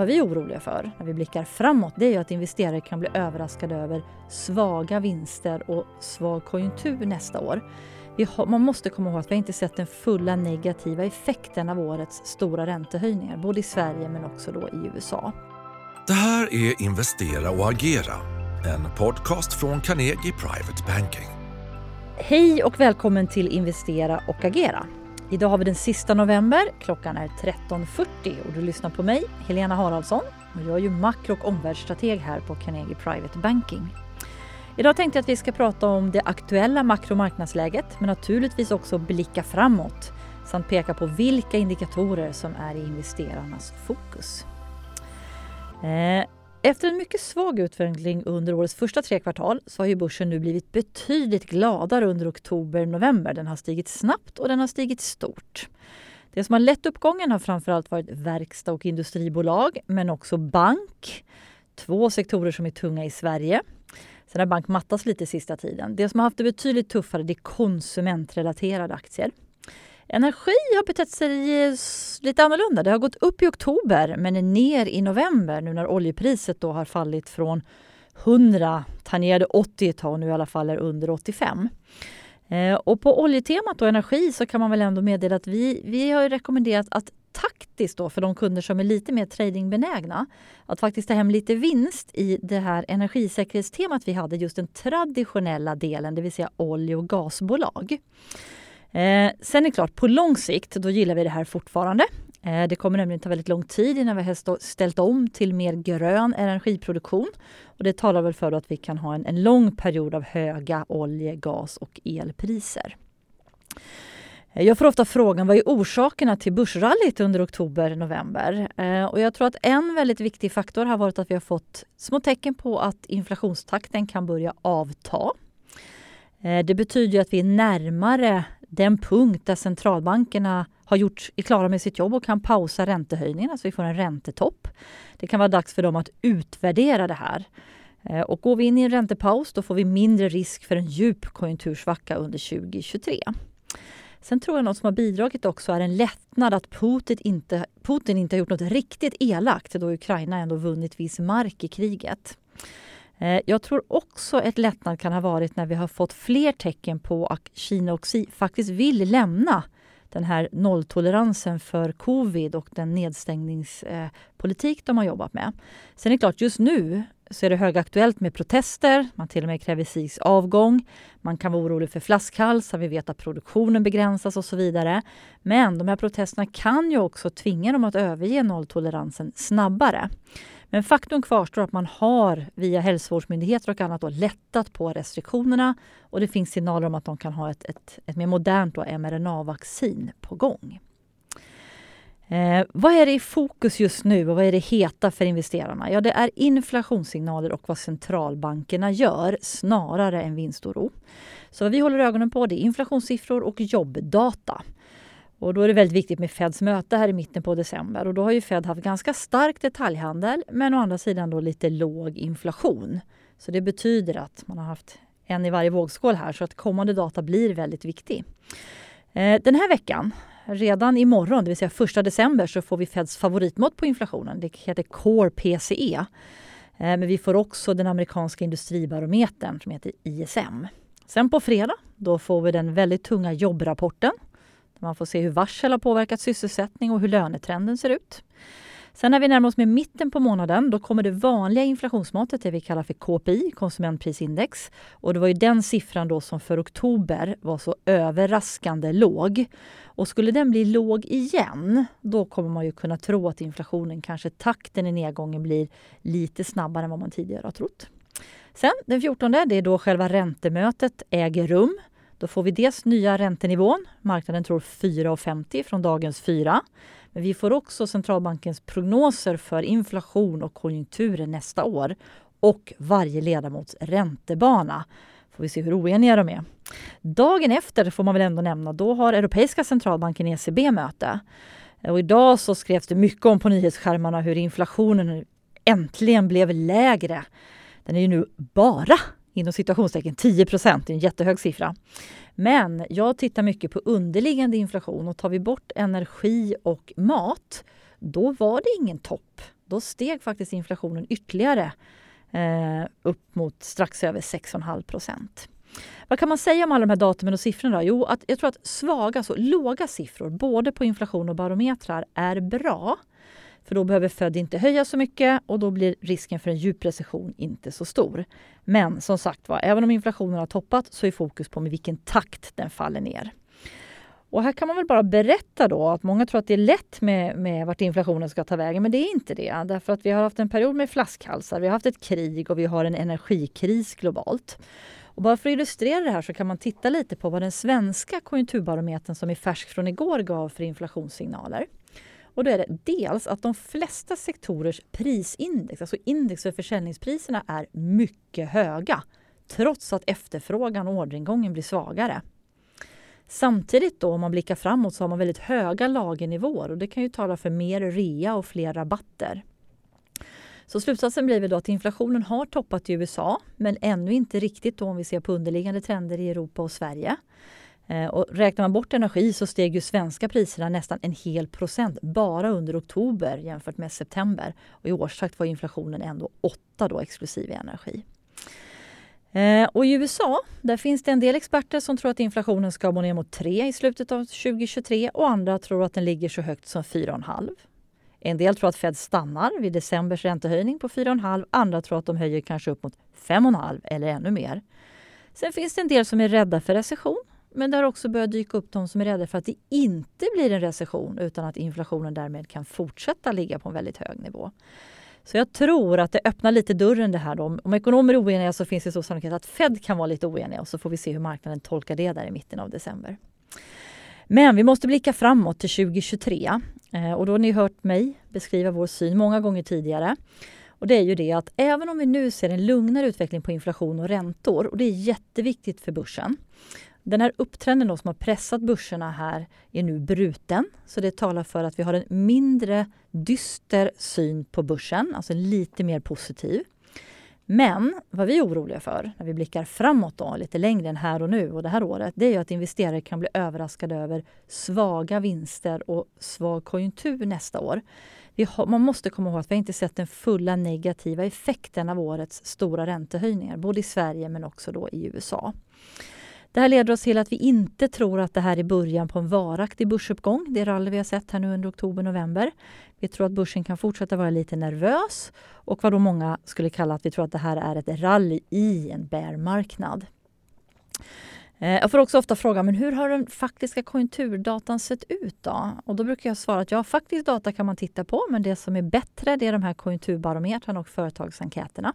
vad vi är oroliga för när vi blickar framåt det är att investerare kan bli överraskade över svaga vinster och svag konjunktur nästa år. Har, man måste komma ihåg att vi inte sett den fulla negativa effekten av årets stora räntehöjningar, både i Sverige men också då i USA. Det här är Investera och agera, en podcast från Carnegie Private Banking. Hej och välkommen till Investera och agera. Idag har vi den sista november, klockan är 13.40 och du lyssnar på mig, Helena Haraldsson. Och jag är ju makro och omvärldsstrateg här på Carnegie Private Banking. Idag tänkte jag att vi ska prata om det aktuella makromarknadsläget men naturligtvis också blicka framåt samt peka på vilka indikatorer som är i investerarnas fokus. Eh, efter en mycket svag utveckling under årets första tre kvartal så har ju börsen nu blivit betydligt gladare under oktober-november. Den har stigit snabbt och den har stigit stort. Det som har lett uppgången har framförallt varit verkstad och industribolag men också bank. Två sektorer som är tunga i Sverige. Sen har bank mattats lite sista tiden. Det som har haft det betydligt tuffare det är konsumentrelaterade aktier. Energi har betett sig eh, lite annorlunda. Det har gått upp i oktober men är ner i november nu när oljepriset då har fallit från 100, tangerade 80 ett tag och nu i alla fall är under 85. Eh, och på oljetemat och energi så kan man väl ändå meddela att vi, vi har rekommenderat att taktiskt då för de kunder som är lite mer tradingbenägna att faktiskt ta hem lite vinst i det här energisäkerhetstemat vi hade, just den traditionella delen, det vill säga olje och gasbolag. Eh, sen är det klart, på lång sikt då gillar vi det här fortfarande. Eh, det kommer nämligen ta väldigt lång tid innan vi har ställt om till mer grön energiproduktion. Och det talar väl för att vi kan ha en, en lång period av höga olje-, gas och elpriser. Eh, jag får ofta frågan vad är orsakerna till börsrallyt under oktober-november? Eh, och jag tror att en väldigt viktig faktor har varit att vi har fått små tecken på att inflationstakten kan börja avta. Eh, det betyder att vi är närmare den punkt där centralbankerna har gjort, är klara med sitt jobb och kan pausa räntehöjningarna så vi får en räntetopp. Det kan vara dags för dem att utvärdera det här. Eh, och går vi in i en räntepaus då får vi mindre risk för en djup konjunktursvacka under 2023. Sen tror jag något som har bidragit också är en lättnad att Putin inte, Putin inte har gjort något riktigt elakt då Ukraina ändå vunnit viss mark i kriget. Eh, jag tror också ett lättnad kan ha varit när vi har fått fler tecken på att Kina och Xi faktiskt vill lämna den här nolltoleransen för covid och den nedstängningspolitik de har jobbat med. Sen är det klart, just nu så är det högaktuellt med protester. Man till och med kräver Xis avgång. Man kan vara orolig för flaskhalsar. Vi vet att produktionen begränsas och så vidare. Men de här protesterna kan ju också tvinga dem att överge nolltoleransen snabbare. Men faktum kvarstår att man har via hälsovårdsmyndigheter och annat då lättat på restriktionerna och det finns signaler om att de kan ha ett, ett, ett mer modernt mRNA-vaccin på gång. Eh, vad är det i fokus just nu och vad är det heta för investerarna? Ja, det är inflationssignaler och vad centralbankerna gör snarare än vinstoro. Så vad vi håller ögonen på det är inflationssiffror och jobbdata. Och då är det väldigt viktigt med Feds möte här i mitten på december. Och då har ju Fed haft ganska stark detaljhandel men å andra sidan då lite låg inflation. Så det betyder att man har haft en i varje vågskål här så att kommande data blir väldigt viktig. Eh, den här veckan, redan imorgon, det vill säga 1 december, så får vi Feds favoritmått på inflationen. Det heter Core PCE. Eh, men vi får också den amerikanska industribarometern som heter ISM. Sen på fredag, då får vi den väldigt tunga jobbrapporten man får se hur varsel har påverkat sysselsättning och hur lönetrenden ser ut. Sen när vi närmar oss med mitten på månaden, då kommer det vanliga inflationsmåttet, det vi kallar för KPI, konsumentprisindex. Och det var ju den siffran då som för oktober var så överraskande låg. Och skulle den bli låg igen, då kommer man ju kunna tro att inflationen, kanske takten i nedgången blir lite snabbare än vad man tidigare har trott. Sen den 14, det är då själva räntemötet äger rum. Då får vi dels nya räntenivån. Marknaden tror 4,50 från dagens 4. Men vi får också centralbankens prognoser för inflation och konjunkturen nästa år och varje ledamots räntebana. Får vi se hur oeniga de är. Dagen efter får man väl ändå nämna, då har Europeiska centralbanken ECB möte. Och idag så skrevs det mycket om på nyhetsskärmarna hur inflationen äntligen blev lägre. Den är ju nu bara inom citationstecken 10 procent, det är en jättehög siffra. Men jag tittar mycket på underliggande inflation och tar vi bort energi och mat, då var det ingen topp då steg faktiskt inflationen ytterligare eh, upp mot strax över 6,5 procent. Vad kan man säga om alla de här datumen och siffrorna? Jo, att jag tror att svaga, så låga siffror både på inflation och barometrar är bra. För då behöver Fed inte höja så mycket och då blir risken för en djup recession inte så stor. Men som sagt var, även om inflationen har toppat så är fokus på med vilken takt den faller ner. Och här kan man väl bara berätta då att många tror att det är lätt med, med vart inflationen ska ta vägen, men det är inte det. Därför att vi har haft en period med flaskhalsar, vi har haft ett krig och vi har en energikris globalt. Och bara för att illustrera det här så kan man titta lite på vad den svenska konjunkturbarometern som är färsk från igår gav för inflationssignaler. Och då är det dels att de flesta sektorers prisindex, alltså index för försäljningspriserna, är mycket höga trots att efterfrågan och orderingången blir svagare. Samtidigt då om man blickar framåt så har man väldigt höga lagernivåer och det kan ju tala för mer rea och fler rabatter. Så slutsatsen blir väl då att inflationen har toppat i USA men ännu inte riktigt då om vi ser på underliggande trender i Europa och Sverige. Eh, och räknar man bort energi så steg ju svenska priserna nästan en hel procent bara under oktober jämfört med september. Och I årstakt var inflationen ändå 8 då exklusive energi. Eh, och I USA där finns det en del experter som tror att inflationen ska gå ner mot 3 i slutet av 2023 och andra tror att den ligger så högt som 4,5. En del tror att Fed stannar vid decembers räntehöjning på 4,5. Andra tror att de höjer kanske upp mot 5,5 eller ännu mer. Sen finns det en del som är rädda för recession. Men det har också börjat dyka upp de som är rädda för att det inte blir en recession utan att inflationen därmed kan fortsätta ligga på en väldigt hög nivå. Så jag tror att det öppnar lite dörren det här. Då. Om ekonomer är oeniga så finns det så sannolikhet att Fed kan vara lite oeniga och så får vi se hur marknaden tolkar det där i mitten av december. Men vi måste blicka framåt till 2023 eh, och då har ni hört mig beskriva vår syn många gånger tidigare. Och det är ju det att även om vi nu ser en lugnare utveckling på inflation och räntor och det är jätteviktigt för börsen. Den här upptrenden som har pressat börserna här är nu bruten. Så det talar för att vi har en mindre dyster syn på börsen, alltså lite mer positiv. Men vad vi är oroliga för när vi blickar framåt då, lite längre än här och nu och det här året, det är ju att investerare kan bli överraskade över svaga vinster och svag konjunktur nästa år. Har, man måste komma ihåg att vi inte sett den fulla negativa effekten av årets stora räntehöjningar, både i Sverige men också då i USA. Det här leder oss till att vi inte tror att det här är början på en varaktig börsuppgång, det rally vi har sett här nu under oktober-november. Vi tror att börsen kan fortsätta vara lite nervös och vad då många skulle kalla att vi tror att det här är ett rally i en bärmarknad. Eh, jag får också ofta frågan, men hur har den faktiska konjunkturdatan sett ut då? Och då brukar jag svara att ja, faktisk data kan man titta på, men det som är bättre det är de här konjunkturbarometrarna och företagsenkäterna.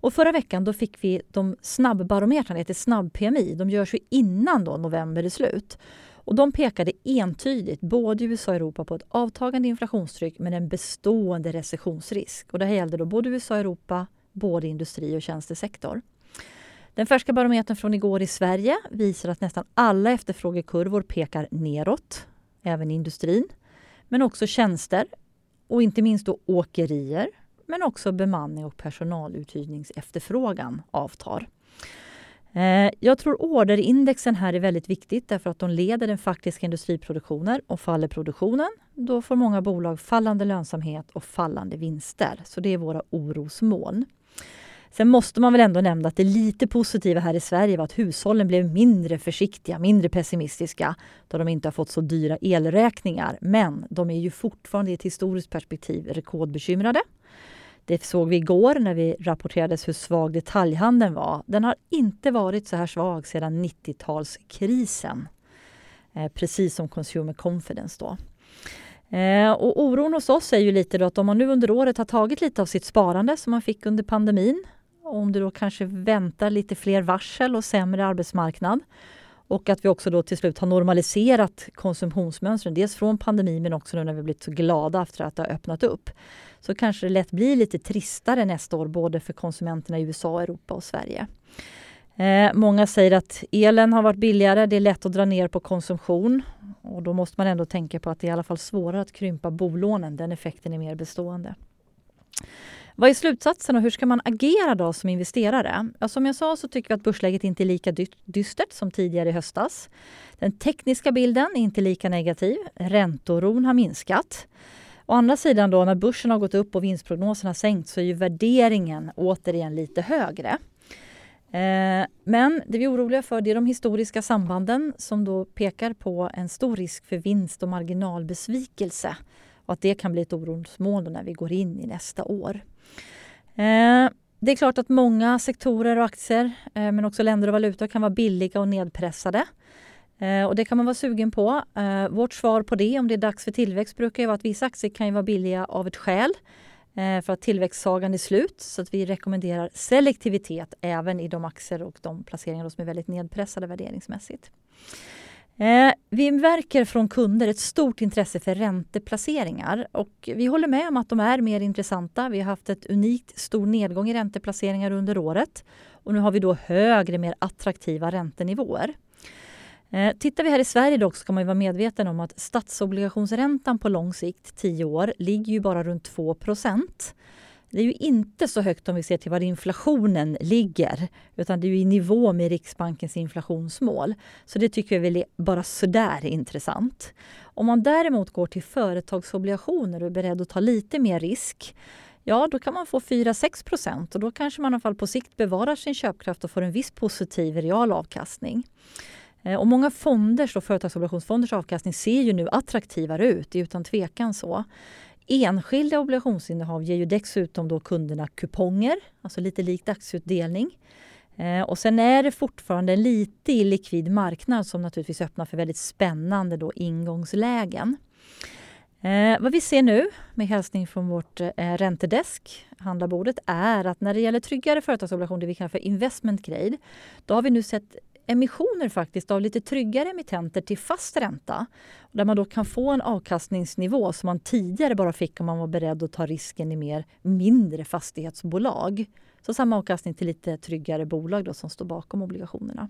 Och förra veckan då fick vi de snabbbarometrarna, det heter snabb-PMI. De görs ju innan då november är slut. Och de pekade entydigt, både i USA och Europa, på ett avtagande inflationstryck men en bestående recessionsrisk. Och det här gällde då både USA och Europa, både industri och tjänstesektor. Den färska barometern från igår i Sverige visar att nästan alla efterfrågekurvor pekar neråt, även industrin, men också tjänster och inte minst då åkerier, men också bemanning och personaluthyrningsefterfrågan avtar. Eh, jag tror orderindexen här är väldigt viktigt därför att de leder den faktiska industriproduktionen och faller produktionen, då får många bolag fallande lönsamhet och fallande vinster. Så det är våra orosmoln. Sen måste man väl ändå nämna att det lite positiva här i Sverige var att hushållen blev mindre försiktiga, mindre pessimistiska då de inte har fått så dyra elräkningar. Men de är ju fortfarande i ett historiskt perspektiv rekordbekymrade. Det såg vi igår när vi rapporterades hur svag detaljhandeln var. Den har inte varit så här svag sedan 90-talskrisen. Eh, precis som Consumer Confidence då. Eh, och oron hos oss är ju lite då att om man nu under året har tagit lite av sitt sparande som man fick under pandemin, om du då kanske väntar lite fler varsel och sämre arbetsmarknad och att vi också då till slut har normaliserat konsumtionsmönstren, dels från pandemin men också nu när vi blivit så glada efter att det har öppnat upp så kanske det lätt blir lite tristare nästa år både för konsumenterna i USA, Europa och Sverige. Eh, många säger att elen har varit billigare, det är lätt att dra ner på konsumtion och då måste man ändå tänka på att det är i alla fall svårare att krympa bolånen. Den effekten är mer bestående. Vad är slutsatsen och hur ska man agera då som investerare? Ja, som jag sa så tycker vi att börsläget inte är lika dystert som tidigare i höstas. Den tekniska bilden är inte lika negativ. Räntoron har minskat. Å andra sidan då när börsen har gått upp och vinstprognoserna sänkts så är ju värderingen återigen lite högre. Eh, men det vi är oroliga för det är de historiska sambanden som då pekar på en stor risk för vinst och marginalbesvikelse och att det kan bli ett orosmoln när vi går in i nästa år. Eh, det är klart att många sektorer och aktier eh, men också länder och valutor kan vara billiga och nedpressade. Eh, och det kan man vara sugen på. Vårt svar på det, om det är dags för tillväxt, brukar vara att vissa aktier kan vara billiga av ett skäl. För att tillväxtsagan är slut. Så att vi rekommenderar selektivitet även i de aktier och de placeringar som är väldigt nedpressade värderingsmässigt. Eh, vi märker från kunder ett stort intresse för ränteplaceringar och vi håller med om att de är mer intressanta. Vi har haft ett unikt stor nedgång i ränteplaceringar under året och nu har vi då högre, mer attraktiva räntenivåer. Eh, tittar vi här i Sverige dock ska man vara medveten om att statsobligationsräntan på lång sikt, 10 år, ligger ju bara runt 2 det är ju inte så högt om vi ser till var inflationen ligger utan det är i nivå med Riksbankens inflationsmål. Så det tycker jag väl är bara sådär intressant. Om man däremot går till företagsobligationer och är beredd att ta lite mer risk ja då kan man få 4-6 och då kanske man i alla fall på sikt bevarar sin köpkraft och får en viss positiv real avkastning. Eh, och många fonders och företagsobligationsfonders avkastning ser ju nu attraktivare ut, det är utan tvekan så. Enskilda obligationsinnehav ger ju dessutom då kunderna kuponger, alltså lite likt aktieutdelning. Eh, och sen är det fortfarande en lite illikvid marknad som naturligtvis öppnar för väldigt spännande då ingångslägen. Eh, vad vi ser nu, med hälsning från vårt eh, räntedesk, handlarbordet, är att när det gäller tryggare företagsobligationer, det vi kallar för investment grade, då har vi nu sett emissioner faktiskt av lite tryggare emittenter till fast ränta. Där man då kan få en avkastningsnivå som man tidigare bara fick om man var beredd att ta risken i mer mindre fastighetsbolag. Så samma avkastning till lite tryggare bolag då som står bakom obligationerna.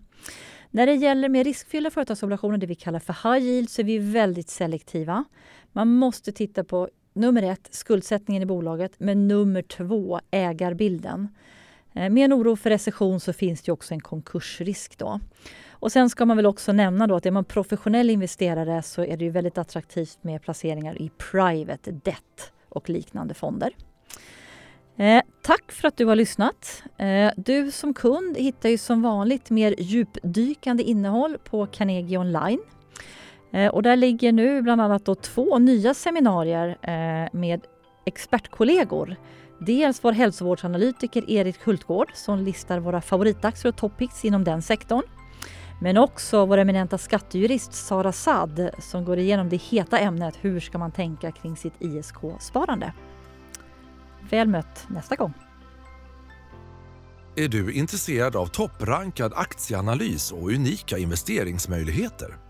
När det gäller mer riskfyllda företagsobligationer, det vi kallar för high yield, så är vi väldigt selektiva. Man måste titta på nummer ett, skuldsättningen i bolaget, men nummer två, ägarbilden. Eh, med en oro för recession så finns det också en konkursrisk. Då. Och sen ska man väl också nämna då att är man professionell investerare så är det ju väldigt attraktivt med placeringar i private debt och liknande fonder. Eh, tack för att du har lyssnat. Eh, du som kund hittar ju som vanligt mer djupdykande innehåll på Carnegie online. Eh, och där ligger nu bland annat då två nya seminarier eh, med expertkollegor Dels vår hälsovårdsanalytiker Erik Hultgård som listar våra favoritaktier och topics inom den sektorn. Men också vår eminenta skattejurist Sara Sad som går igenom det heta ämnet hur ska man tänka kring sitt ISK-sparande. Väl mött nästa gång! Är du intresserad av topprankad aktieanalys och unika investeringsmöjligheter?